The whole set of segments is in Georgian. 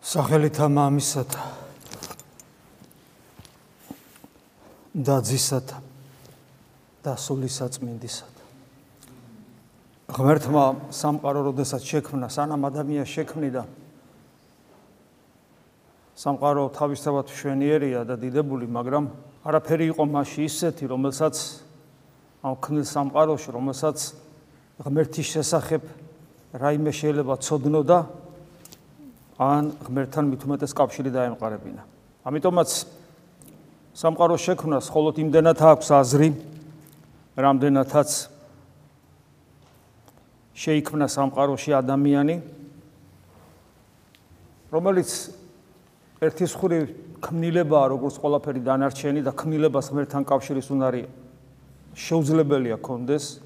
სახელითა მამისათა და ძისათა და სულისაწმინდისათა ღმერთმა სამყარო როდესაც შექმნა სანამ ადამიანს შექმნიდა სამყარო თავისთავად მშვენიერია და დიდებული მაგრამ არაფერი იყო მასში ისეთი რომელსაც ამ ქნილ სამყაროში რომელსაც ღმერთის შესახებ რაიმე შეიძლება ცოდნოდა ან ღმერთთან მithumetes კავშირი დაემყარებინა. ამიტომაც სამყაროს შექმნას მხოლოდ იმდენად აქვს აზრი, რამდენადაც შეიქმნა სამყაროში ადამიანი, რომელიც ერთის ხური ქმნილებაა, როგორც ყველაფერი დანარჩენი და ქმნილებას ღმერთთან კავშირის უნარი შეუძლებელია კონდეს.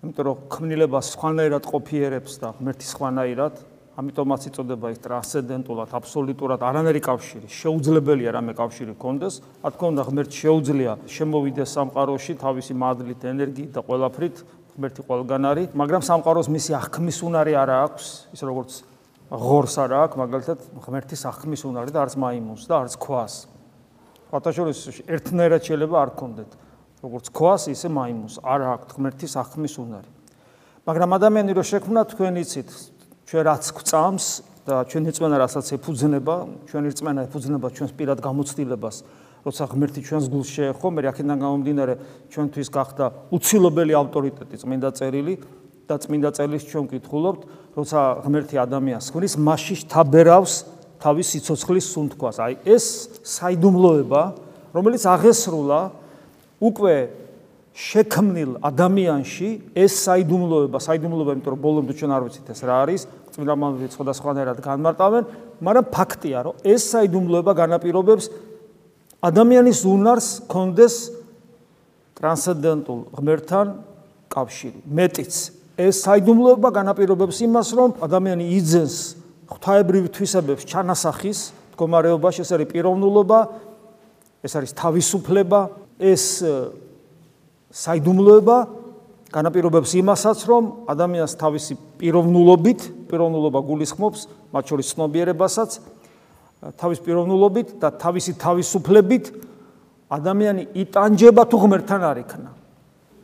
იმიტომ რომ ქმნილებას სხვანაირად ყოფიერებს და ღმერთის სხვანაირად ამიტომაც იწოდება ის ტრანსცენდენტულად, აბსოლუტურად არანაირი კავშირი. შეუძლებელია რამე კავშირი კონდეს. რა თქმა უნდა, ღმერთ შეუძლია შემოვიდეს სამყაროში თავისი მადლით, ენერგიით და ყველაფრით, ღმერთი ყველგან არის, მაგრამ სამყაროს მისი აღქმის უნარი არა აქვს, ის როგორც ღორს არა აქვს, მაგალითად, ღმერთის აღქმის უნარი და არც მაიმუნს და არც ქვას. ფათაშორის ერთნაირად შეიძლება არ კონდეთ. როგორც ქვას, ისე მაიმუნს არ აქვს ღმერთის აღქმის უნარი. მაგრამ ადამიანი რო შექმნა თქვენ იცით, ჩვენ რაც გვწამს და ჩვენი რწმენა რასაც ეფუძნება, ჩვენი რწმენა ეფუძნება ჩვენს პირად გამოცდილებას, როცა ღმერთი ჩვენს გულს შეეხო, მე აქედან გამომდინარე ჩვენთვის გახდა უცილობელი ავტორიტეტი წმინდა წერილი და წმინდა წერილს ჩვენ ვკითხულობთ, როცა ღმერთი ადამიანს ხრის მასში თაბერავს თავის სიცოცხლის სუნთქვას. აი ეს საიდუმლოება, რომელიც აღესრულა უკვე შექმნილ ადამიანში ეს საიდუმლოება, საიდუმლოება, იმიტომ რომ ბოლომდე ჩვენ არ ვიცით ეს რა არის, წმინდა მამები სხვადასხვანაირად განმარტავენ, მაგრამ ფაქტია, რომ ეს საიდუმლოება განაპირობებს ადამიანის უნარს კონდეს ტრანსცენდენტულ ღმერთთან კავშირი. მეტიც, ეს საიდუმლოება განაპირობებს იმას, რომ ადამიანი იძენს ღვთაებრივ თვისებებს ჩანასახის მდგომარეობაში, ეს არის პიროვნულობა, ეს არის თავისუფლება, ეს საიდუმლოება განაპირობებს იმასაც, რომ ადამიანს თავისი პიროვნულობით, პიროვნულობა გულისხმობს, მათ შორის ცნობიერებასაც, თავის პიროვნულობით და თავისი თავისუფლებით ადამიანი იტანჯება თუ ღმერთთან არ იქნა.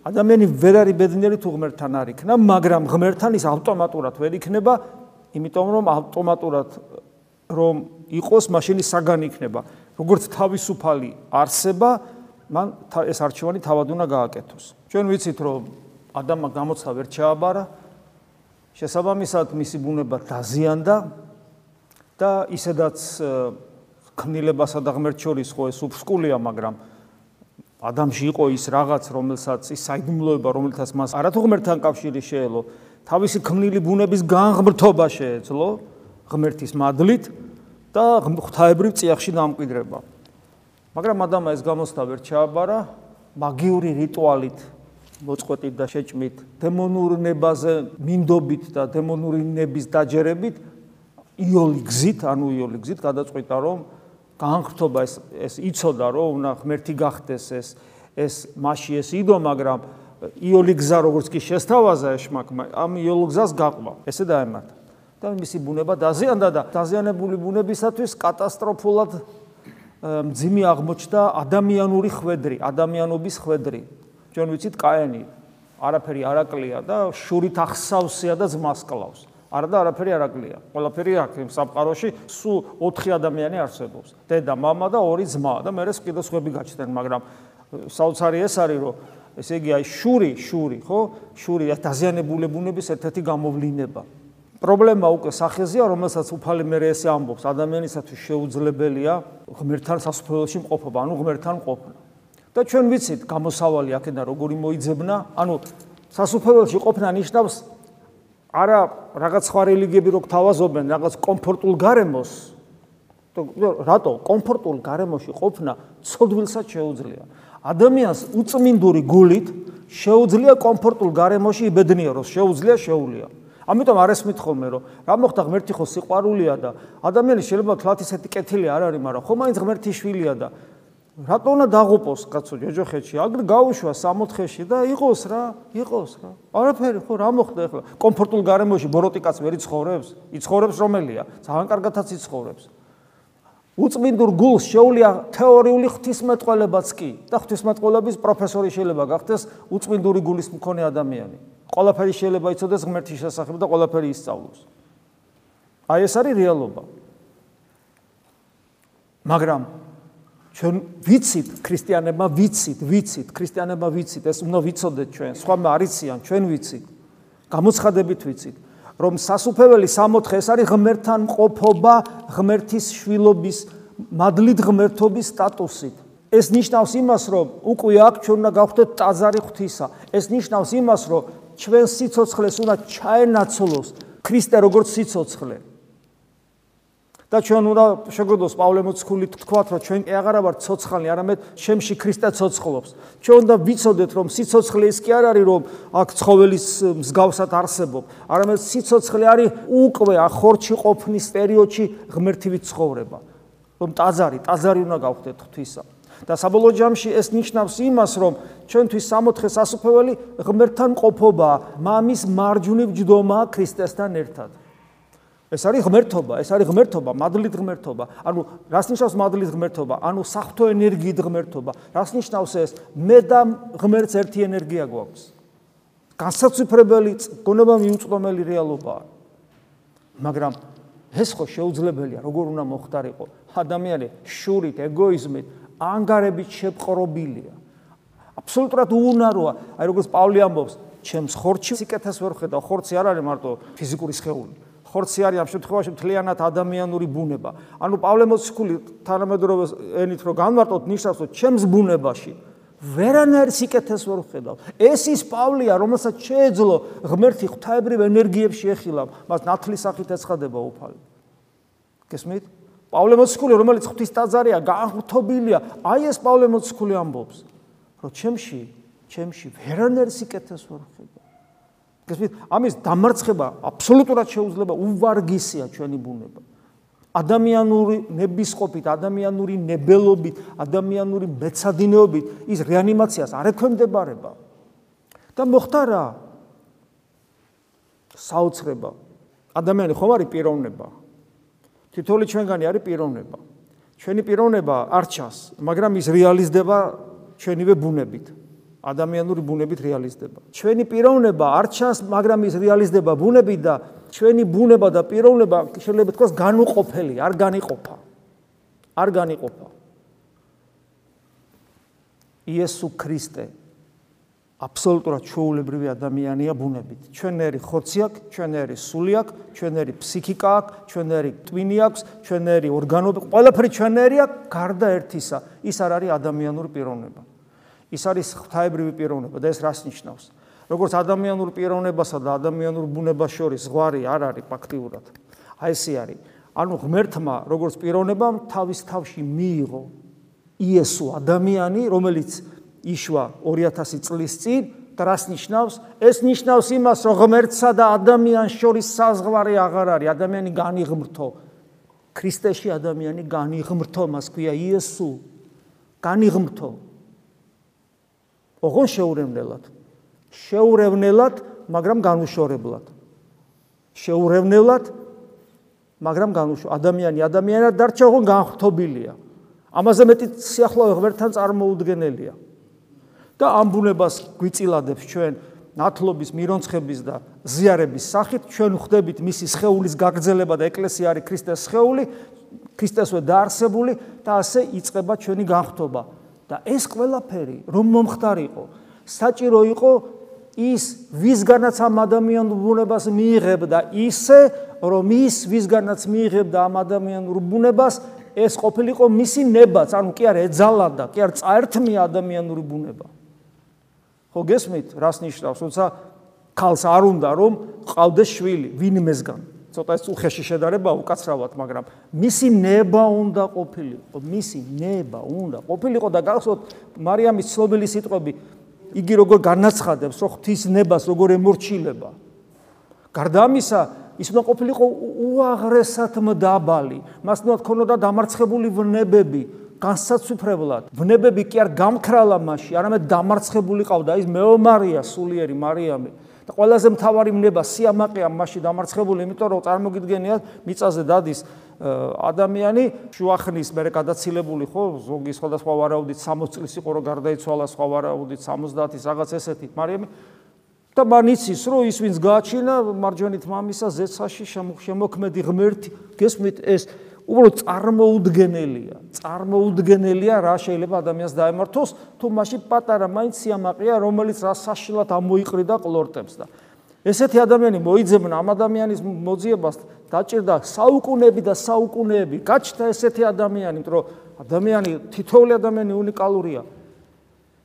ადამიანი ვერ არის ბედნიერი თუ ღმერთთან არ იქნა, მაგრამ ღმერთთან ის ავტომატურად ვერ იქნება, იმიტომ რომ ავტომატურად რომ იყოს, მაშინ საგანი იქნება. როგორც თავისუფალი არსება, მან ეს არჩევანი თავად უნდა გააკეთოს. ჩვენ ვიცით, რომ ადამმა გამოცდა ვერ ჩააბარა, შესაბამისად მისი ბუნება დაზიანდა და ისედაც ქმნილებასა და ღმერთ შორის ხო ეს უფსკულია, მაგრამ ადამიანში იყო ის რაღაც, რომელსაც ის საიდუმლოება, რომელთაც მას არათუ ღმერთთან კავშირი შეელო, თავისი ქმნილი ბუნების განღმრთობა შეეძლო ღმერთის მადლით და ღვთაებრივ წიაღში დამკვიდრება. მაგრამ ადამა ეს გამოსთა ვერ ჩააბარა. მაგიური რიტუალით მოწყვეტით და შეჭმით დემონურ ნებაზე მინდობით და დემონური ნების დაჯერებით იოლი გზით ანუ იოლი გზით გადაწყვიტა რომ განხრთობა ეს ეს იცოდა რომ უნდა ღმერთი გახდეს ეს ეს მასში ეს იდო მაგრამ იოლი გზა როგორც კი შესთავაზა ეშმაკმა ამ იოლ გზას გაყვა. ესე დაემართა და მისი ბუნება დაზიანდა და დაზიანებული ბუნებისათვის კატასტროფულად მძიმე აღმოჩნდა ადამიანური ხვედრი, ადამიანობის ხვედრი. ჩვენ ვიცით კაენი არაფერი არაკლია და შურით ახსავსია და ძმას კლავს. არა და არაფერი არაკლია. ყველაფერი აქ იმ სამყაროში სულ 4 ადამიანი არსებობს. დედა, мама და ორი ძმა და მე ეს კიდე სხვები გაჩნდნენ, მაგრამ საოცარი ეს არის, რომ ესე იგი აი შური, შური, ხო? შური დაზიანებული ბუნების ერთ-ერთი გამოვლინება. პრობლემა უკვე სახეზეა, რომელსაც უფალი მერე ესე ამბობს, ადამიანისათვის შეუძლებელია ღმერთთან სასუფეველში მყოფობა, ანუ ღმერთთან ყოფნა. და ჩვენ ვიცით, გამოსავალი აქედან როგორი მოიძებნა, ანუ სასუფეველში ყოფნა ნიშნავს არა რაღაც სხვა რელიგიები რო გთავაზობენ, რაღაც კომფორტულ გარემოს. რატო? კომფორტულ გარემოში ყოფნა ცოდვილსაც შეუძლია. ადამიანს უწმინდური გულით შეუძლია კომფორტულ გარემოში იბედნიეროს, შეუძლია შეუძლია. ამიტომ არ ესმით ხოლმე რომ რა მოხდა ღმერთი ხო სიყვარულია და ადამიანი შეიძლება თლათ ისეთი კეთილი არ არის მაგრამ ხო მაინც ღმერთი შვილია და რატო უნდა დაღუპოს კაცო ჯოჯოხეთში? აგრ გაუშვა 64-ში და იყოს რა, იყოს რა. არაფერი ხო რა მოხდა ახლა? კომფორტულ გარემოში ბოროტი კაც ვერ იცხოვრებს? იცხოვრებს რომელია? ძალიან კარგათაც იცხოვრებს. უწმინდურ გულს შეუულია თეორიული ღვთისმეტყველებაც კი და ღვთისმეტყველების პროფესორი შეიძლება გახდეს უწმინდური გულის მქონე ადამიანი. ყველაფერი შეიძლება იცოდეს ღმერთის შესახებ და ყველაფერი ისწავლოს. აი ეს არის რეალობა. მაგრამ ჩვენ ვიცით ქრისტიანებმა ვიცით, ვიცით, ქრისტიანებმა ვიცით, ეს უნდა ვიცოდეთ ჩვენ, სხვა არიციან, ჩვენ ვიცით. გამოცხადებით ვიცით. რომ სასუფეველი 64 ეს არის ღმერთთან ყოფობა, ღმერთის შვილობის, მადლით ღმერთობის სტატუსით. ეს ნიშნავს იმას, რომ უკვე აქ ჩვენ უნდა გავხდეთ ტაძარი ღვთისა. ეს ნიშნავს იმას, რომ ჩვენ სიცოცხლეს უნდა ჩაენაცვლოს ქრისტე როგორც სიცოცხლე. და ჩვენ უნდა შეგვიძლია პავლე მოციქული თქვათ, რომ ჩვენ კი აღარა ვართ ცოცხალი, არამედ ჩემში ქრისტე ცოცხლობს. ჩვენ უნდა ვიცოდეთ, რომ სიცოცხლე ის კი არ არის, რომ აქ ცხოველის მსგავსად არსებობ, არამედ სიცოცხლე არის უკვე ახორჩი ყოფნის პერიოდში ღმერთივით ცხოვრება. რომ ტაძარი, ტაძარი უნდა გავხდეთ ღვთისა. და საბოლოო ჯამში ეს ნიშნავს იმას, რომ ჩვენთვის 64 სასופველი ღმერთთან ყოფობა, მამის მარჯვნივ ჯდომა ქრისტესთან ერთად. ეს არის ღმერთობა, ეს არის ღმერთობა, მადლით ღმერთობა. ანუ რას ნიშნავს მადლით ღმერთობა? ანუ საფრთხო ენერგიით ღმერთობა. რას ნიშნავს ეს? მე და ღმერთს ერთი ენერგია გვაქვს. განსაცვიფრებელი, გონება მიუწვდომელი რეალობაა. მაგრამ ეს ხო შეუძლებელია, როგორ უნდა მოხდარიყო? ადამიანი შურით, ეგოიზმით, ანგარებით შეპყრობილია. აბსოლუტურად უუნაროა, აი როგორც პავლე ამბობს, ჩემს ხორცში სიკეთეს ვერ ხედავ, ხორცი არ არის მარტო ფიზიკური სხეული. ხორცი არის ამ შემთხვევაში მთლიანად ადამიანური ბუნება. ანუ პავლე მოციქული თანამედროვე ენით რო განმარტოთ ნიშნავს, რომ ჩემს ბუნებაში ვერანაირ სიკეთეს ვერ ხედავ. ეს ის პავლეა, რომელსაც შეეძლო ღმერთი ღვთაებრივ ენერგიებში ეხილა, მას ნათლის სახით ეცხადება უფალი. გესმით? პავლე მოციქული, რომელიც ღვთის ტაძარია, განღთობილია, აი ეს პავლე მოციქული ამბობს, რომ ჩემში, ჩემში ვერანაირ სიკეთეს ვერ ხედავ. გესმით? ამის დამარცხება აბსოლუტურად შეუძლება უვარგისია ჩვენი ბუნება. ადამიანური ნებისყოფით, ადამიანური ნებელობით, ადამიანური მეცადინეობით ის რეანიმაციას არ ექვემდებარება. და მოხდა რა? საოცრება. ადამიანი ხომ არის პიროვნება? თითოეული ჩვენგანი არის პიროვნება. ჩვენი პიროვნება არ ჩანს, მაგრამ ის რეალიზდება ჩვენივე ბუნებით. ადამიანური ბუნებით რეალიზდება. ჩვენი პიროვნება არ ჩანს, მაგრამ ის რეალიზდება ბუნებით და ჩვენი ბუნება და პიროვნება შეიძლება თქვას განუყოფელი, არ განიყოფა. არ განიყოფა. იესო ქრისტე აბსოლუტურად ჩვეულებრივი ადამიანია ბუნებით. ჩვენერი ხორცი აქვს, ჩვენერი სული აქვს, ჩვენერი ფსიქიკა აქვს, ჩვენერი ტვინი აქვს, ჩვენერი ორგანოები, ყველაფერი ჩვენერი აქვს, გარდა ერთისა, ის არ არის ადამიანური პიროვნება. ის არის ღვთაებრივი პიროვნება და ეს რას ნიშნავს? როგორც ადამიანურ პიროვნებასა და ადამიანურ ბუნებას შორის ზღვარი არ არის ფაქტიურად. აი ესე არის. ანუ ღმერთმა როგორც პიროვნებამ თავის თავში მიიღო იესო ადამიანი, რომელიც იშვა 2000 წლის წინ და რას ნიშნავს? ეს ნიშნავს იმას, რომ ღმერთსა და ადამიანს შორის საზღვარი აღარ არის. ადამიანი განიღმრთო. ქრისტეში ადამიანი განიღმრთო, მას ქვია იესო. განიღმრთო. ოღონ შეურევნელად. შეურევნელად, მაგრამ განუშორებლად. შეურევნელად, მაგრამ განუშო ადამიანი ადამიანად დარჩა ოღონ განხთობილია. ამაზე მეტი სიახლოვე ღმერთთან წარმოუდგენელია. და ამ ბუნებას გვიწილადებს ჩვენ ნათლობის, მირონცხების და ზიარების სახით. ჩვენ ხვდებით მისი სხეულის გაგრძელება და ეკლესია არის ქრისტეს სხეული, ქრისტესვე დაარსებული და ასე იწყება ჩვენი განხთობა. და ეს ყველაფერი რომ მომხდარიყო საჭირო იყო ის ვისგანაც ამ ადამიანურ ბუნებას მიიღებდა ისე რომ ის ვისგანაც მიიღებდა ამ ადამიანურ ბუნებას ეს ყოფილიყო მისი ნებაც. ანუ კი არ ეძალადა კი არ წაერთმია ადამიანური ბუნება ხო გესმით რას ნიშნავს თუმცა ქალს არ უნდა რომ ყავდეს შვილი ვინმესგან ცოტა ეს უხეში შედარება უკაცრავად, მაგრამ მისი ნება უნდა ყოფილიყო, მისი ნება უნდა ყოფილიყო და გახსოვთ მარიამის ცნობილი სიტყვები, იგი როგორ განაცხადებს, რომ ღვთის ნებას როგორ ემორჩილება. გარდა ამისა, ის უნდა ყოფილიყო უაღრესად მდაბალი, მას უნდა ქონოდა დამარცხებული ვნებები, განსაცვიფრებლად. ვნებები კი არ გამქრალა მასში, არამედ დამარცხებული ყავდა ის მეომარია, სულიერი მარიამი. და ყველაზე მთავარი მნება სიამაყეა მასში დამარცხებული, იმიტომ რომ წარმოგიდგენიათ, მიწაზე დადის ადამიანი შუახნის მერე გადაცილებული ხო ზოგი სხვადასხვა ვარაუდით 60 წლის იყო რომ გარდაიცვალა სხვა ვარაუდით 70-ის რაღაც ესეთი მარიამი და მან იცის რომ ის ვინც გააჩინა მარჯვენით მამისა ზეცაში შემოქმედი ღმერთი გესმით ეს უბრალოდ წარმოუდგენელია წარმოუდგენელია რა შეიძლება ადამიანს დაემართოს თუ მასში პატარა მაინც სიამაყეა რომელიც რა საშილად ამოიყრიდა ყლორტებს და ესეთი ადამიანი მოიძებნა ამ ადამიანის მოძიებას დაჭირდა საუკუნეები და საუკუნეები. გაჩნდა ესეთი ადამიანი, იმიტომ რომ ადამიანი თითოეული ადამიანი უნიკალურია.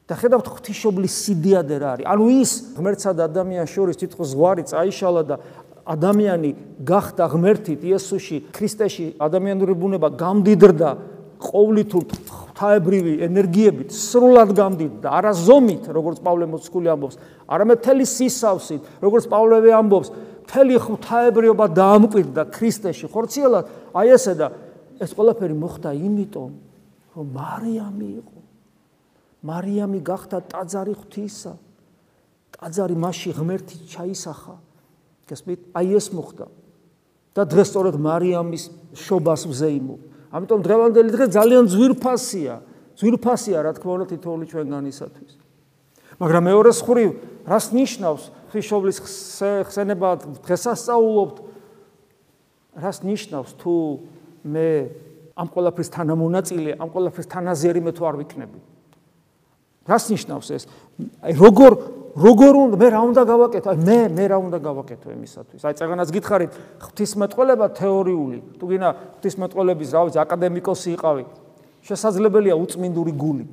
და ხედავთ ღვთისმშობლის სიდიადე რა არის. ანუ ის ღმერთსა და ადამიანს შორის თითქოს ზღვარი წაიშალა და ადამიანი გახდა ღმერთით იესოში, ქრისტეში ადამიანური ბუნება გამდიდრდა ყოვლითურ ღვთაებრივი ენერგიებით, სრულად გამდიდრდა, არა ზომით, როგორც პავლე მოციქული ამბობს, არამედ თელი სისავსით, როგორც პავლე ამბობს, მთელი ღვთაებრიობა დაამკვიდრდა ქრისტეში. ხორციელად აი ესე და ეს ყველაფერი მოხდა იმიტომ რომ მარიამი იყო. მარიამი გახდა ტაძარი ღვთისა. ტაძარი მასში ღმერთი ჩაისახა გასმით? აი ეს მოხდა. და დღეს სწორედ მარიამის შობას ვზეიმო ამიტომ დღევანდელი დღე ძალიან ძვირფასია. ძვირფასია რა თქმა უნდა თითოეული ჩვენგანისათვის. მაგრამ მეორე ხრივ რას ნიშნავს? ღვთისმშობლის ხსენება დღესასწაულობთ. რას ნიშნავს? თუ მე ამ ყოლაფრის თანამონაწილე ამ ყოლაფრის თანაზიერი მე თუ არ ვიქნები. რას ნიშნავს ეს? აი როგორ როგორ უნდა მე რა უნდა გავაკეთო? აი მე მე რა უნდა გავაკეთო იმისათვის აი წეგანაც გითხარით ღვთისმეტყველება თეორიული. თუ გინა ღვთისმეტყველების რა ვიცი აკადემიკოსი იყავი შესაძლებელია უწმინდური გულით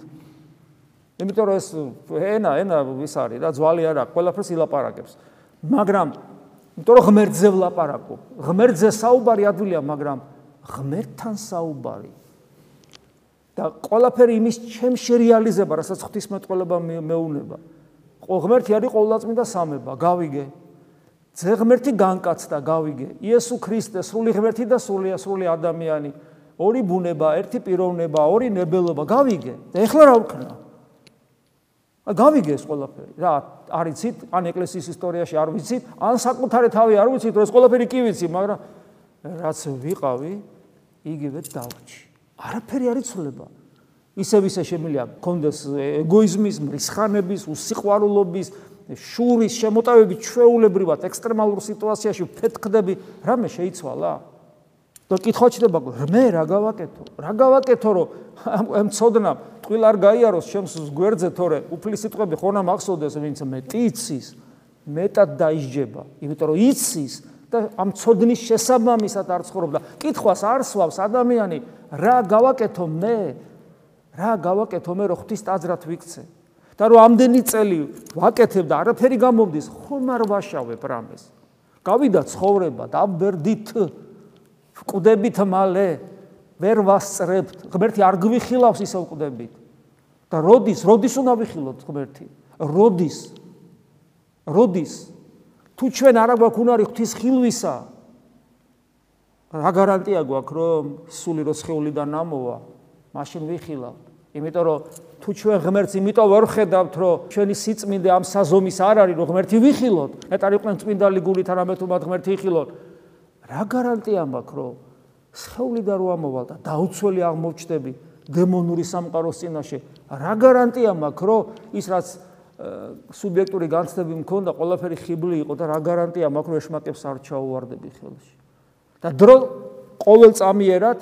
იმიტომ რომ ეს ენა ენა ის არის რა ძვალი არა ყველაფერს ილაპარაკებს. მაგრამ იმიტომ რომ ღმერთზე ვლაპარაკო. ღმერთზე საუბარი ადვილია მაგრამ ღმერთთან საუბარი. და ყველაფერი იმის ჩემში რეალიზება რასაც ღვთისმეტყველება მეუნება ღმერთი არის ყოვლადწმინდა სამება გავიგე. ძე ღმერთი განკაცდა გავიგე. იესო ქრისტე სრული ღმერთი და სრული სრული ადამიანი. ორი ბუნება ერთი პიროვნება ორი ნებელობა გავიგე. და ეხლა რა ვქნა? გავიგე ეს ყველაფერი. რა, არიცით, ან ეკლესიის ისტორიაში არ ვიცით, ან საკუთარი თავი არ ვიცით, რომ ეს ყველაფერი კი ვიცი, მაგრამ რაც ვიყავი, იგივე დავრჩი. არაფერი არ იცვლება. ისევ ისე შემიძლია გქონდეს ეგოიზმის, მრისხანების, უსიყვარულობის, შურის შემოტევები ჩვეულებრივად ექსტრემალურ სიტუაციაში ფეთქდები, რამე შეიცვალა? და კითხვა ჩდება, მე რა გავაკეთო? რა გავაკეთო, რომ ამ ცოდნა ტყილ არ გაიაროს ჩემს გვერდზე თორე უფლის სიტყვები ხონა მახსოვდეს ვინც მეტი იცის მეტად დაიჯება იმიტომ რომ იცის და ამ ცოდნის შესაბამისად არ ცხოვრობდა კითხვას არ სვავს ადამიანი რა გავაკეთო მე რა გავაკეთო მე რომ ღვთის ტაძრად ვიქცე? და რომ ამდენი წელი ვაკეთებ და არაფერი გამომდის ხომ არ ვაშავებ რამეს? გავიდა ცხოვრება და ამბერდით ყდებით მალე ვერ ვასწრებთ. ღმერთი არ გვიხილავს ისე ყდებით და როდის როდის უნდა ვიხილოთ ღმერთი? როდის? როდის? თუ ჩვენ არა გვაქვს უნარი ღვთის ხილვისა? რა გარანტია გვაქვს რომ სული რო შეულიდან ამოვა მაშინ ვიხილავთ იმიტომ რომ თუ ჩვენ ღმერთს იმიტომ ვერ ხედავთ რომ ჩვენი სიწმინდე ამ საზომის არ არის რომ ღმერთი ვიხილოთ. ნეტარი ყვენ წმინდალი გულით არამედ თუ მათ ღმერთი იხილოთ. რა გარანტია მაქვს რომ შეულიდან რო ამოვალ და დაუცველი აღმოჩნდები დემონური სამყაროს წინაშე? რა გარანტია მაქვს რომ ის რაც სუბიექტური განცდები მქონდა ყველაფერი ხიბლი იყო და რა გარანტია მაქვს რომ ეშმაკებს არ ჩაუვარდები ხელში? და დრო ყოველ წამიერად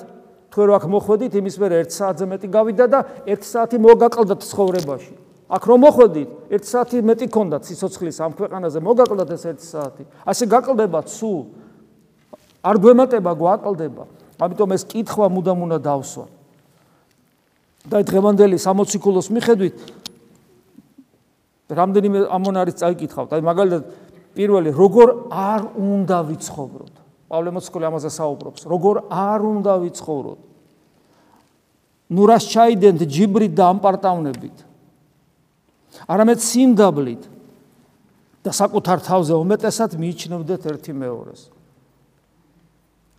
თუ რა აქ მოხვედით? იმის მერე 1 საათზე მეტი გავიდა და 1 საათი მოგაკლდათ ცხოვრებაში. აქ რომ მოხვედით? 1 საათი მეტი ქონდათ სიცოცხლის ამ ქვეყანაზე მოგაკლდათ ეს 1 საათი. ასე გაკლდება სულ არ გვემატება გვაკლდება. ამიტომ ეს კითხვა მუდამ უნდა დავსვა. და დღევანდელი სამოციქულოს მიხედვით რამდენიმე ამონ არის წაიკითხავთ. აი მაგალითად პირველი როგორ არ უნდა ვიცხოვროთ. პავლე მოციქული ამაზე საუბრობს. როგორ არ უნდა ვიცხოვროთ. ნუ რას ჩაიდენთ ჯიბრით და ამპარტავნებით. არამედ სიმდაბლით და საკუთარ თავზე უმეტესად მიიჩნევდეთ ერთი მეორეს.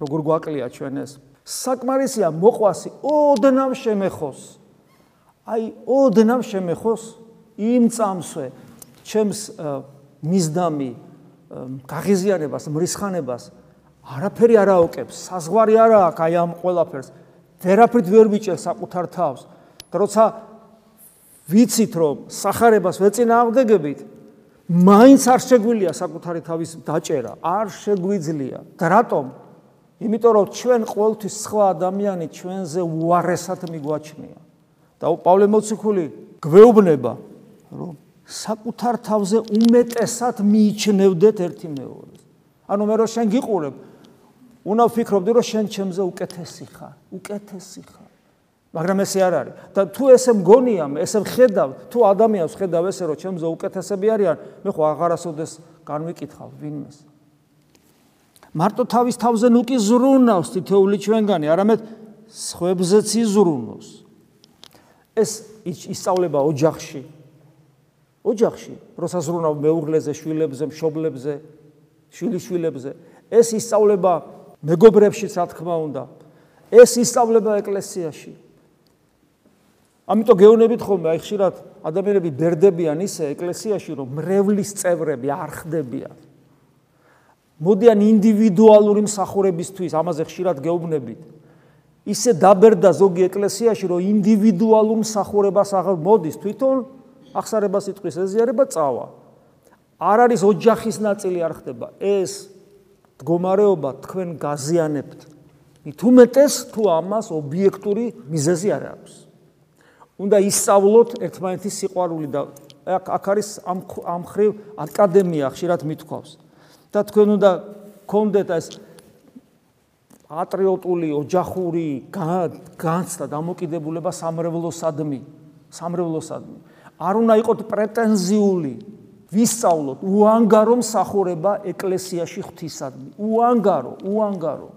როგორ გვაკლია ჩვენ ეს? საკმარისია მოყვასი ოდნავ შემეხოს. აი ოდნავ შემეხოს იმ წამსვე ჩემს მისდამი გაღიზიანებას, მრისხანებას არაფერი არ აოკებს, საზღვარი არ აქვს აი ამ ყველაფერს. ვერაფრით ვერ მიჭერ საკუთარ თავს. და როცა ვიცით, რომ сахарებას ვეწინააღმდეგებით, მაინც არ შეგვილია საკუთარი თავის დაჭერა, არ შეგვიძლია. და რატომ? იმიტომ რომ ჩვენ ყოველთვის სხვა ადამიანი ჩვენზე უარესად მიგვაჩნია. და პავლე მოციქული გვეუბნება, რომ საკუთარ თავზე უმეტესად მიიჩნევდეთ ერთი მეორეს. ანუ მე რო შენ გიყურებ, უნდა ვფიქრობდი რომ შენ ჩემზე უკეთესი ხარ, უკეთესი ხარ. მაგრამ ესე არ არის. და თუ ესე მგონია, ესე ხედავ, თუ ადამიანს ხედავ ესე რომ ჩემზე უკეთესები არიან, მე ხო აღარასოდეს განვიკითხავ ვინმეს. მარტო თავის თავზე ნუ კი ზრუნავს თითოეული ჩვენგანი, არამედ სხვებზეც იზრუნოს. ეს ისწავლება ოჯახში. ოჯახში, როცა ზრუნავ მეუღლეზე, შვილებზე, მშობლებზე, შვილიშვილებზე, ეს ისწავლება მეგობრებშიც რა თქმა უნდა. ეს ისწავლება ეკლესიაში. ამიტომ გეუბნებით ხოლმე, აი ხშირად ადამიანები ბერდებიან ისე ეკლესიაში, რომ მრევლის წევრები არ ხდებიან. მოდიან ინდივიდუალური მსახურებისთვის, ამაზე ხშირად გეუბნებით. ისე დაბერდა ზოგი ეკლესიაში, რომ ინდივიდუალურ მსახურებას აღარ მოდის თვითონ ახსარება სიტყვის ეზიარება წავა. არ არის ოჯახის ნაწილი არ ხდება. ეს მდგომარეობა თქვენ გაზიანებთ. თუმეტეს თუ ამას ობიექტური მიზეზი არ აქვს. უნდა ისწავლოთ ერთმანეთის სიყვარული და აქ არის ამ ამ ხრივ აკადემია ხშირად მithქვავს. და თქვენ უნდა გქონდეთ ეს პატრიოტული, ოჯახური განცდა დამოკიდებულება სამრევლოსადმი, სამრევლოსადმი. არ უნდა იყოთ პრეტენზიული ვისწავლოთ უანგარო მსახურება ეკლესიაში ღვთისადმი. უანგარო უანგარო.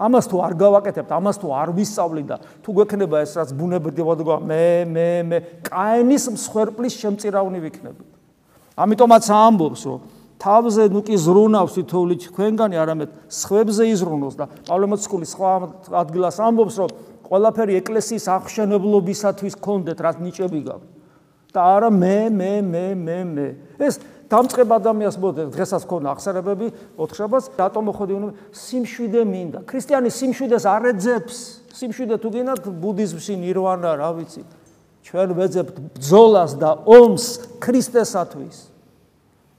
ამას თუ არ გავაკეთებთ ამას თუ არ ვისწავლი და თუ გვექნება ეს რაც ბუნებრივად გვა მე მე მე კაენის მსხვერპლის შემწირავნი ვიქნებით. ამიტომაც ამბობს რომ თავზე ნუ კი ზრუნავს თითოული თქვენგანი არამედ სხვებზე იზრუნოს და პავლემოცკული სხვა ადგილას ამბობს რომ ყველაფერი ეკლესიის აღშენებლობისათვის კონდეთ რაც ნიჭები გაქვს და არა მე მე მე მე მე. ეს დამწყებ ადამიანს მოდი დღესაც ქონა ახსარებები ოთხშაბათს. რატომ მოხდი უნდა სიმშვიდე მინდა. ქრისტიანი სიმშვიდეს არ ეძებს. სიმშვიდე თუ გინდათ ბუდიზმში ნირვანა რა ვიცი. ჩვენ ვეძებთ ბძოლას და ომს ქრისტესათვის.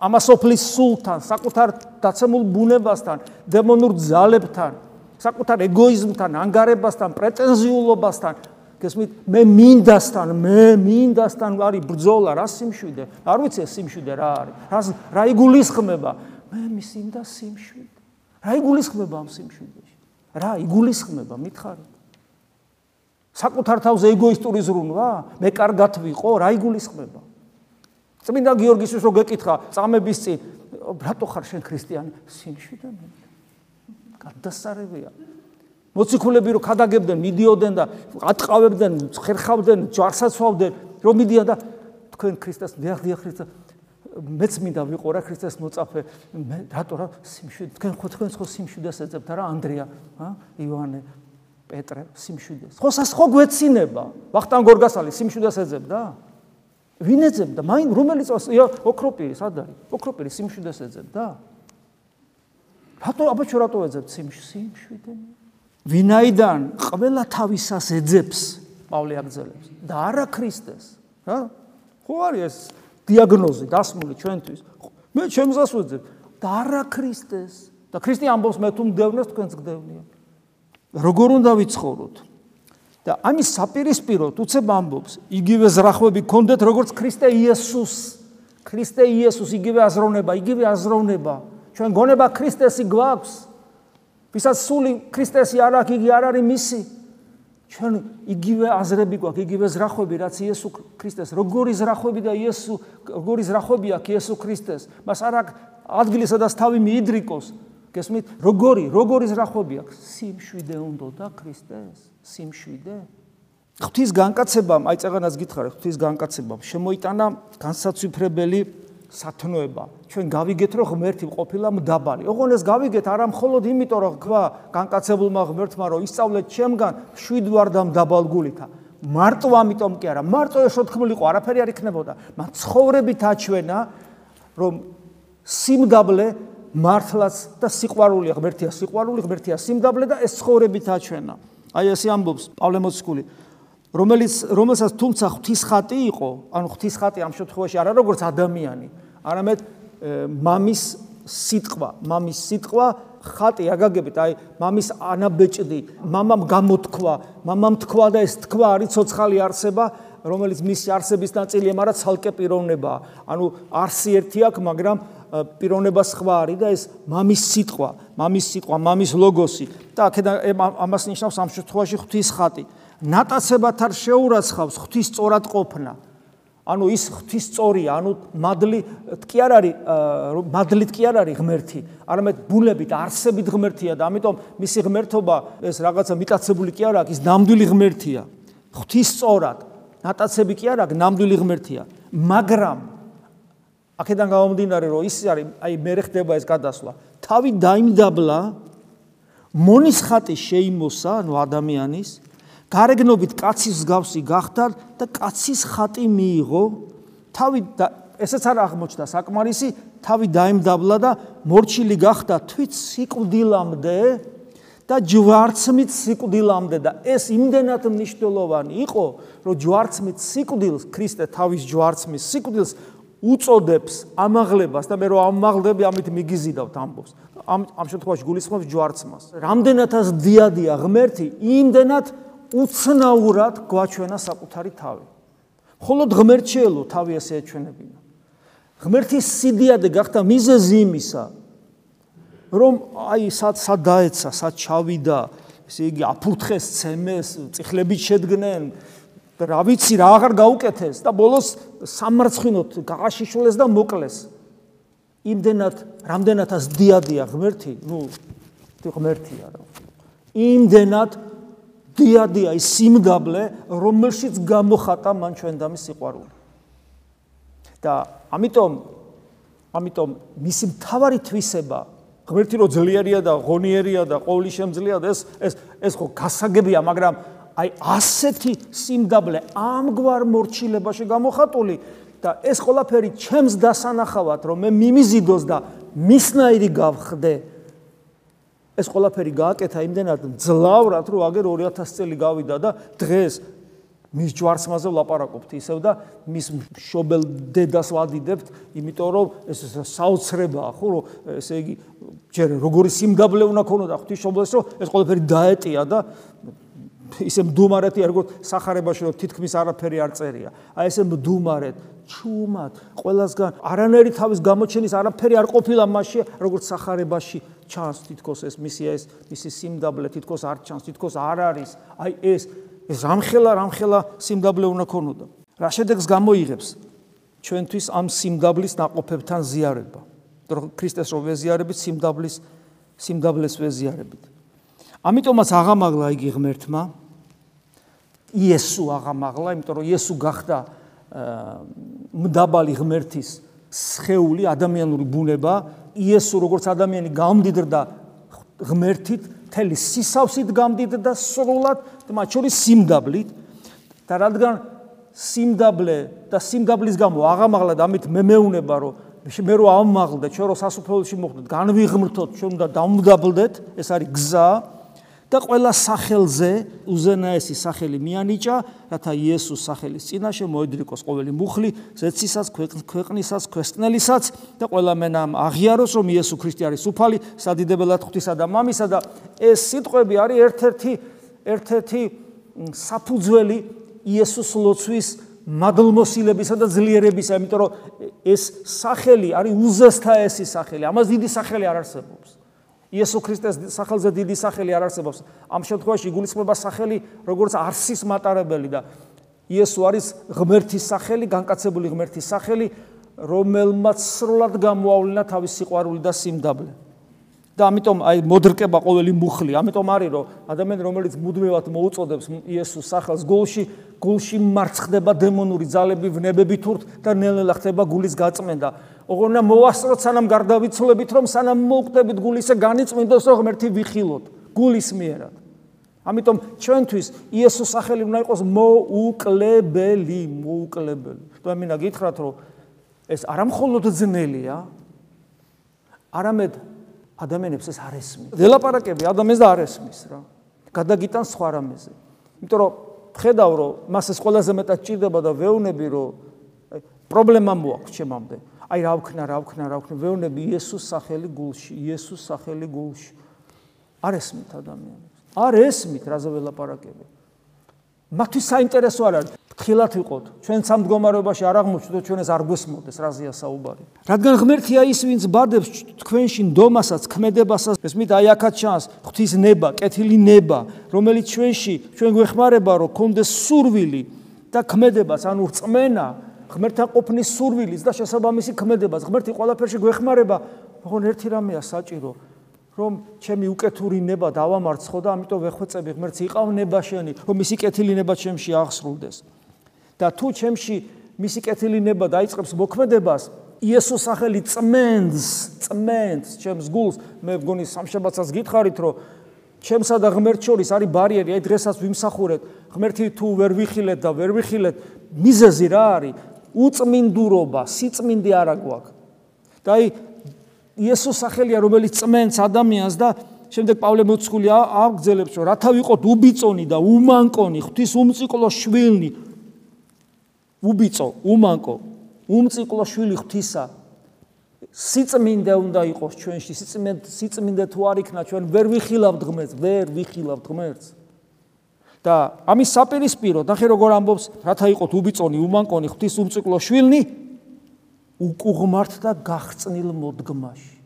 ამასოფლის სულთან საკუთარ დაცემულ ბუნებასთან დემონურ ძალებთან საკუთარ ეგოიზმთან ანგარებასთან პრეტენზიულობასთან გესმით მე მინდასთან მე მინდასთან არის ბრძოლა რა სიმშვიდე? არ ვიცი სიმშვიდე რა არის. რა რა იგულისხმება? მე მისინდა სიმშვიდე. რა იგულისხმება ამ სიმშვიდეში? რა იგულისხმება მითხარი საკუთარ თავზე ეგოისტური ზრუნვა მე კარგად ვიყო რა იგულისხმება? წმინდა გიორგისთვის რო გეკითხა წამების წინ რატო ხარ შენ ქრისტიანი? სიმშვიდე მე გადასარევია მოციქულები რო ხადაგებდნენ, მიდიოდნენ და ატყავებდნენ, ხერხავდნენ, ჯარსაცვავდნენ, რომ მიდიან და თქვენ ქრისტეს დიახ ქრისტეს მეც მინდა ვიყო რა ქრისტეს მოწაფე. მე რატო რა სიმშვიდე თქვენ ხო თქვენ ხო სიმშვიდეს ეძებთ რა ანდრია ა ივანე პეტრე სიმშვიდეს ხო სას ხო გვეცინება. ვახტანგ გორგასალი სიმშვიდეს ეძებდა? ვინ ეძებდა? მაინ რომელი წოს ოქროპირი სად არის ოქროპირი სიმშვიდეს ეძებდა? რატო აბაჩო რატო ეძებთ? სიმშვიდე ვინაიდან ყველა თავისას ეძებს პავლე აგზელებს და არა ქრისტეს რა? ხო არის ეს დიაგნოზი დასმული ჩვენთვის? მე ჩემსას ვეძებ და არა ქრისტეს. და ქრისტე ამბობს მე თუ მდევნეს თქვენს გდევნია როგორ უნდა ვიცხოვროთ? და ამის საპირისპიროდ უცებ ამბობს იგივე ზრახვები გქონდეთ როგორც ქრისტე იესოს ქრისტე იესოს იგივე აზროვნება იგივე აზროვნება. ჩვენ გონება ქრისტესი გვაქვს ვისაც სული ქრისტესი არ აქვს, იგი არ არის მისი. ჩვენ იგივე აზრები გვაქვს, იგივე ზრახვები, რაც იესო ქრისტეს. როგორი ზრახვები და იესო, როგორი ზრახვები აქვს იესო ქრისტეს. მას არ აქვს ადგილი, სადაც თავი მიიდრიკოს. გესმით? როგორი, როგორი ზრახვები აქვს? სიმშვიდე უნდა და ქრისტეს. სიმშვიდე. ღვთის განკაცებამ, აი წეგანას გითხარით, ღვთის განკაცებამ შემოიტანა განსაცვიფრებელი სათნოება. ჩვენ გავიგეთ, რომ ღმერთი ყოფილა მდაბალი. ოღონ ეს გავიგეთ არა მხოლოდ იმიტომ, რომ თქვა განკაცებულმა ღმერთმა, რომ ისწავლეთ ჩემგან შვიდ ვარ და მდაბალ გულითა. მარტო ამიტომ კი არა, მარტო ეს ოთხმლიყო, არაფერი არ იქნებოდა. მან ცხოვრებით აჩვენა, რომ სიმდაბლე მართლაც და სიყვარულია ღმერთია, სიყვარული ღმერთია, სიმდაბლე და ეს ცხოვრებით აჩვენა. აი ესე ამბობს პავლე მოციქული. რომელიც რომელსაც თუმცა ღვთის ხატი იყო, ანუ ღვთის ხატი ამ შემთხვევაში არა როგორც ადამიანი, არამედ მამის სიტყვა, მამის სიტყვა ხატი აგაგებით, აი მამის ანაბეჭდი, მამამ გამოთქვა, მამამ თქვა და ეს თქვა არის ცოცხალი არსება, რომელიც მისი არსების ნაწილია, მაგრამ ცალკე პიროვნებაა. ანუ არსი ერთი აქვს, მაგრამ პიროვნება სხვა არის და ეს მამის სიტყვა, მამის სიტყვა, მამის ლოგოსი და აქედან ამას ნიშნავს ამ შემთხვევაში ღვთის ხატი. ნატაცებათ არ შეურაცხავს ღვთის სწორად ყოფნა. ანუ ის ღვთის სწორია, ანუ მადლი კი არ არის, მადლით კი არ არის ღმერთი, არამედ ბუნებით, არსებით ღმერთია და ამიტომ მისი ღმერთობა ეს რაღაცა მიტაცებული კი არ აქვს, ის ნამდვილი ღმერთია. ღვთის სწორად, ნატაცები კი არ აქვს, ნამდვილი ღმერთია. მაგრამ აქედან გამომდინარე, რომ ის არის, აი მე ხდება ეს გადასვლა. თავი დაიმდაბლა მონის ხატი შეიმოსა, ანუ ადამიანის გარეგნობით კაცის მსგავსი გახდა და კაცის ხატი მიიღო. თავი ესეც არ აღმოჩნდა საკმარისი თავი დაემდაბლა და მორჩილი გახდა თვით სიკვდილამდე და ჯვარცმით სიკვდილამდე და ეს იმდენად მნიშვნელოვანი იყო რომ ჯვარცმით სიკვდილს ქრისტე თავის ჯვარცმის სიკვდილს უწოდებს ამაღლებას და მე რომ ამაღლდები ამით მიგიზიდავთ ამბობს. ამ ამ შემთხვევაში გულისხმობს ჯვარცმას. რამდენადაც დიადია ღმერთი იმდენად უცნაურად გვაჩვენა საკუთარი თავი. მხოლოდ ღმერთშიელო თავი ასე ეჩვენებინა. ღმერთის სიდიადე გახდა მიზეზი იმისა, რომ აი სად სად დაეცა, სად ჩავიდა, ესე იგი აფურთხეს, ცემეს, წიხლებით შედგნენ რა ვიცი რა აღარ გაუკეთეს და ბოლოს სამარცხინოთ გაღაშიშულეს და მოკლეს. იმდენად, რამდენადაც დიადია ღმერთი, ну, ღმერთია რა. იმდენად დიადია ის სიმდაბლე, რომელშიც გამოხატა მან ჩვენ და მის სიყვარული. და ამიტომ ამიტომ მისი მთავარი თვისება ღმერთი რო ძლიერია და ღონიერია და ყოვლი შემძლეა და ეს ეს ეს ხო გასაგებია, მაგრამ აი ასეთი სიმდაბლე ამგვარ მორჩილებაში გამოხატული და ეს ყველაფერი ჩემს დასანახავად რომ მე მიმიზიდოს და მისნაირი გავხდე ეს ყველაფერი გააკეთა იმდენად ძლავრად, რომ აგერ 2000 წელი გავიდა და დღეს მის ჯვარცმაზე ვლაპარაკობთ ისევ და მის შობელ დედას ვადიდებთ, იმიტომ რომ ეს საოცრებაა, ხო, რომ ესე იგი ჯერ როგორი სიმდაბლე უნდა ქონოდა ღვთისმშობლეს, რომ ეს ყველაფერი დაეტია და ისე მდუმარეთი როგორც сахарებაში რომ თითქმის არაფერი არ წერია. აი ესე მდუმარეთ, ჩუმად, ყველასგან არანაირი თავის გამოჩენის არაფერი არ ყოფილა მასში, როგორც сахарებაში ჩანს თითქოს ეს მისია ეს მისი სიმდაბლე თითქოს არ ჩანს თითქოს არ არის. აი ეს ეს რამხელა რამხელა სიმდაბლე უნდა ქონოდა. რა შედეგს გამოიღებს? ჩვენთვის ამ სიმდაბლის ناقოფებთან ზიარება. ქრისტეს რო ვეზიარებით სიმდაბლის სიმდაბლეს ვეზიარებით ამიტომაც აღამაგლა იგი ღმერთმა. იესო აღამაღლა, იმიტომ რომ იესო გახდა მდაბალი ღმერთის სხეული, ადამიანური ბუნება, იესო როგორც ადამიანი გამდიდრდა ღმერთით, თელი სისავსით გამდიდრდა სრულად, მათ შორის სიმდაბლით. და რადგან სიმდაბლე და სიმდაბლის გამო აღამაღლა და ამით მე მეუნება რომ მე რო ამაღლდა ჩვენ რო სასופველში მოხდეთ განვიღმრთოთ ჩვენ უნდა დამდაბლდეთ ეს არის გზა და ყველა სახელზე უზენაესი სახელი მიანიჭა, რათა იესოს სახელის წინაშე მოედრიკოს ყოველი მუხლი, ზეცისაც, ქვეყნისაც, ქვესკნელისაც და ყველა მენამ აღიაროს, რომ იესო ქრისტე არის უფალი, სადიდებელად ღვთისა და მამისა და ეს სიტყვები არის ერთ-ერთი ერთ-ერთი საფუძველი იესოს ლოცვის მადლმოსილებისა და ძლიერებისა, იმიტომ რომ ეს სახელი არის უზესთაესი სახელი, ამას დიდი სახელი არ არსებობს. იესო ქრისტეს სახელზე დიდი სახელი არ არსებობს. ამ შემთხვევაში იგულისხმება სახელი როგორც არსის მატარებელი და იესო არის ღმერთის სახელი, განკაცებული ღმერთის სახელი, რომელმაც სრულად გამოავლინა თავის სიყვარული და სიმდაბლე. და ამიტომ აი მოდრკება ყოველი მუხლი, ამიტომ არის რომ ადამიანი რომელიც მუდმივად მოუწოდებს იესოს სახელს გულში, გულში მარცხდება დემონური ძალები, ვნებები თურთ და ნელ-ნელა ხდება გულის გაწმენდა. ოღონ უნდა მოვასწროთ სანამ გარდავიცვლებით, რომ სანამ მოვკვდებით გულისა განიწმინდოს, რომ ღმერთი ვიხილოთ გულის მიერად. ამიტომ ჩვენთვის იესოს სახელი უნდა იყოს მოუკლებელი, მოუკლებელი. თუ ამინა გითხრათ, რომ ეს არ ამხოლოდ ძნელია, არამედ ადამიანებს ეს არ ესმის. დელაპარაკები ადამიანს და არ ესმის რა. გადაგიტან სხვა რამეზე. იმიტომ რომ ხედავ რომ მას ეს ყველაზე მეტად ჭირდება და ვეუნები რომ პრობლემა მოაქვს ჩემამდე. აი რა ვქნა, რა ვქნა, რა ვქნა, ვეუნები იესოს სახელი გულში, იესოს სახელი გულში. არ ესმით ადამიანებს. არ ესმით რა ზველაპარაკები. მათთვის საინტერესო არ არის. ხილათ ვიყოთ ჩვენ სამ მდგომარეობაში არ აღმოჩნდეთ ჩვენ ეს არ გვესმოდეს რაზეა საუბარი რადგან ღმერთია ის ვინც ბადებს თქვენში ნდომასაც ქმედებასაც ეს მით აი აქაც ჩანს ღვთის ნება კეთილი ნება რომელიც ჩვენში ჩვენ გვეხმარება რომ კონდეს სურვილი და ქმედებას ანუ რწმენა ღმერთთან ყოფნის სურვილის და შესაბამისი ქმედებას ღმერთი ყველაფერში გვეხმარება ოღონ ერთი რამეა საჭირო რომ ჩემი უკეთური ნება დავამარცხო და ამიტომ ვეხვეწები ღმერთს იყავნება შენი რომ მისი კეთილი ნება ჩემში აღსრულდეს. და თუ ჩემში მისი კეთილი ნება დაიწყებს მოქმედებას იესოს სახელი წმენს წმენს ჩემს გულს მე მგონი სამშაბათსაც გითხარით რომ ჩემსა და ღმერთ შორის არის ბარიერი აი დღესაც ვიმსახურეთ ღმერთი თუ ვერ ვიხილეთ და ვერ ვიხილეთ მიზეზი რა არის უწმინდურობა სიწმინდე არა გვაქვს და აი იესოს სახელია რომელიც წმენს ადამიანს და შემდეგ პავლე მოციქული აღგზელებს რომ რათა ვიყოთ უბიწონი და უმანკონი ღვთის უმციკლო შვილნი. უბიწო, უმანკო, უმციკლო შვილი ღვთისა. სიწმინდე უნდა იყოს ჩვენში, სიწმინდე სიწმინდე თუ არ იქნა ჩვენ ვერ ვიხილავთ ღმერთს, ვერ ვიხილავთ ღმერთს. და ამის საპირისპირო, ნახე როგორ ამბობს, რათა იყოთ უბიწონი, უმანკონი ღვთის უმციკლო შვილნი უკუღმართ და გახწნილ მოდგმაში.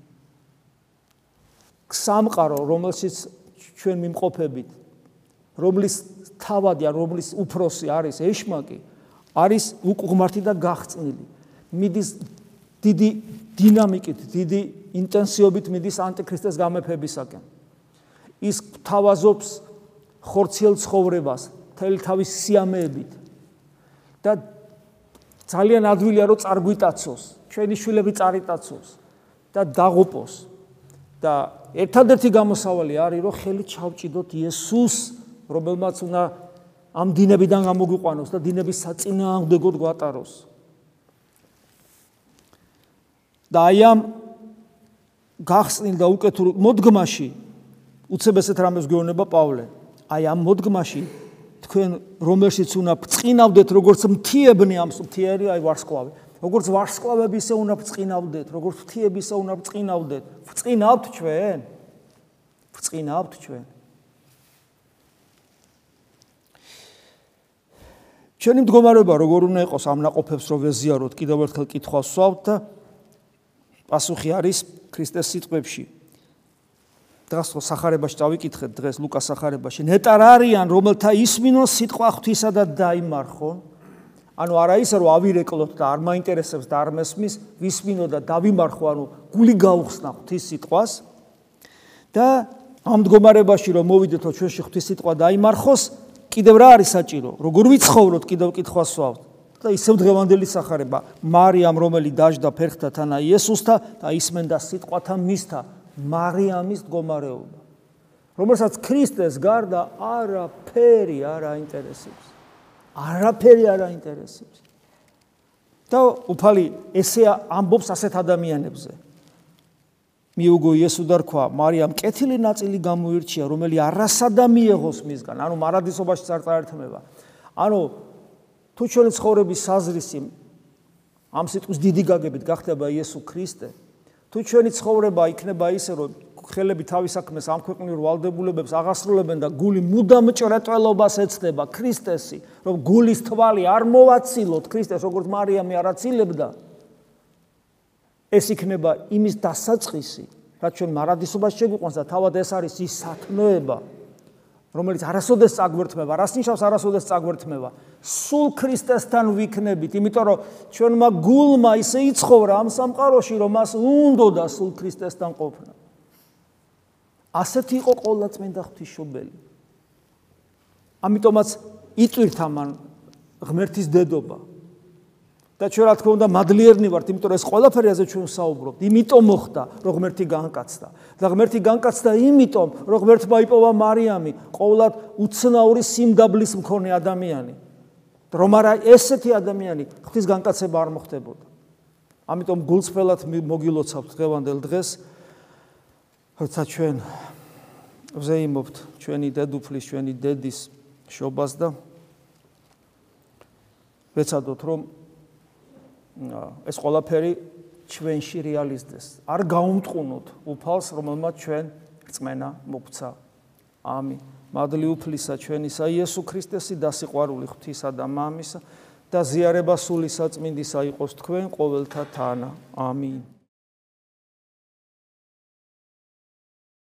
სამყარო, რომელშიც ჩვენ მიმყოფებით, რომლის თავადია, რომლის უფროსი არის ეშმაკი, არის უკუღმართი და გახწნილი. მიდის დიდი დინამიკით, დიდი ინტენსივობით მიდის ანტიქრისტეს გამეფებისაკენ. ის თავაზობს ხორციელ ცხოვრებას, თელი თავის სიამეებით. და ძალიან ადვილია რომ წარგვიტაცოს, ჩვენი შვილები წარიტაცოს და დაღუპოს. და ერთადერთი გამოსავალი არის რომ ხელი ჩავჭიდოთ იესოს, რომელმაც უნდა ამ დინებიდან გამოგვიყვანოს და დინების საწინააღმდეგოდ გვატაროს. და აი ამ გახსნილ და უკეთურ მოდგმაში უცებ ესეთ რამეს გვეუბნება პავლე. აი ამ მოდგმაში თქვენ რომელშიც უნდა ბწყინავდეთ როგორც მთიებნი ამ მთიერი აი ვარსკვლავი. როგორც ვარსკვლავები ისე უნდა ბწყინავდეთ როგორც მთიები ისე უნდა ბწყინავდეთ ბწყინავთ ჩვენ. ბწყინავთ ჩვენ. ჩვენი მდგომარეობა როგორ უნდა იყოს? ამ ناقოფებს რო ვეზიაროთ კიდევ ერთხელ კითხვა ვსვავთ და პასუხი არის ქრისტეს სიტყვებში. დღეს რო სახარებაში წავიკითხეთ დღეს ლუკას სახარებაში. ნეტარ არიან რომელთა ისმინონ სიტყვა ღვთისა და დაიმარხონ ანუ არა ისა რომ ავირეკლოთ და არ მაინტერესებს და არ მესმის ვისმინო და დავიმარხო ანუ გული გაუხსნა ღვთის სიტყვას. და ამ მდგომარეობაში რომ მოვიდეთო ჩვენში ღვთის სიტყვა დაიმარხოს კიდევ რა არის საჭირო? როგორ ვიცხოვროთ კიდევ კითხვა სვავთ და ისევ დღევანდელი სახარება. მარიამ რომელი დაждდა ფერხთა თანა იესოსთა და ისმენდა სიტყვათა მისთა. მარიამის მდგომარეობა. რომელსაც ქრისტეს გარდა არაფერი არ აინტერესებს. არაფერი არ აინტერესებს. და უფალი ესე ამბობს ასეთ ადამიანებზე. მიუგო იესო და რქვა მარიამ კეთილი ნაწილი გამოირჩია რომელი არასადა მიიღოს მისგან ანუ მარადისობაში წარწარერთმება ანუ თუ ჩვენი ცხოვრების საზრისი ამ სიტყვის დიდი გაგებით გახდება იესო ქრისტე თუ ჩვენი ცხოვრება იქნება ისე რომ ხელები თავის საქმეს ამ ქვეყნიურ ვალდებულებებს აღასრულებენ და გული მუდამ ჭრეტველობას ეცდება ქრისტესი რომ გულის თვალი არ მოვაცილოთ ქრისტეს როგორც მარიამი არაცილებდა ეს იქნება იმის დასაწყისი, რაც ჩვენ მარადისობას შეგვიყვანს და თავად ეს არის ის სათნოება, რომელიც არასოდეს წაგვერთმება, რას ნიშნავს არასოდეს წაგვერთმება? სულ ქრისტესთან ვიქნებით, იმიტომ რომ ჩვენმა გულმა ისე იცხოვრა ამ სამყაროში, რომ მას უნდოდა სულ ქრისტესთან ყოფნა. ასეთი იყო ყოვლა წმინდა ღვთისმშობელი. ამიტომაც იწვირთ ამან ღმერთის დედობა. და ჩვენ რა თქმა უნდა მადლიერნი ვართ, იმიტომ რომ ეს ყველაფერი ასე ჩვენ საუბრობთ. იმიტომ მოხდა, რომ ღმერთი განკაცდა. და ღმერთი განკაცდა იმიტომ, რომ ღმერთმა იპოვა მარიამი, ყოვლად უცნაური სიმდაბლის მქონე ადამიანი. რომ არა ესეთი ადამიანი ღვთის განკაცება არ მოხდებოდა. ამიტომ გულწრფელად მოგილოცავთ დღევანდელ დღეს, როცა ჩვენ ვზეიმობთ ჩვენი დედუფლის, ჩვენი დედის შობას და ვეცადოთ რომ ეს ყველაფერი ჩვენში რეალიზდეს. არ გაუმტყუნოთ უფალს, რომელმაც ჩვენ რწმენა მოგცა. ამინ. მადლი უფლისა ჩვენისა იესო ქრისტესი და სიყვარული ღვთისა და მამისა და ზიარება სული საწმინდისა იყოს თქვენ ყოველთა თანა. ამინ.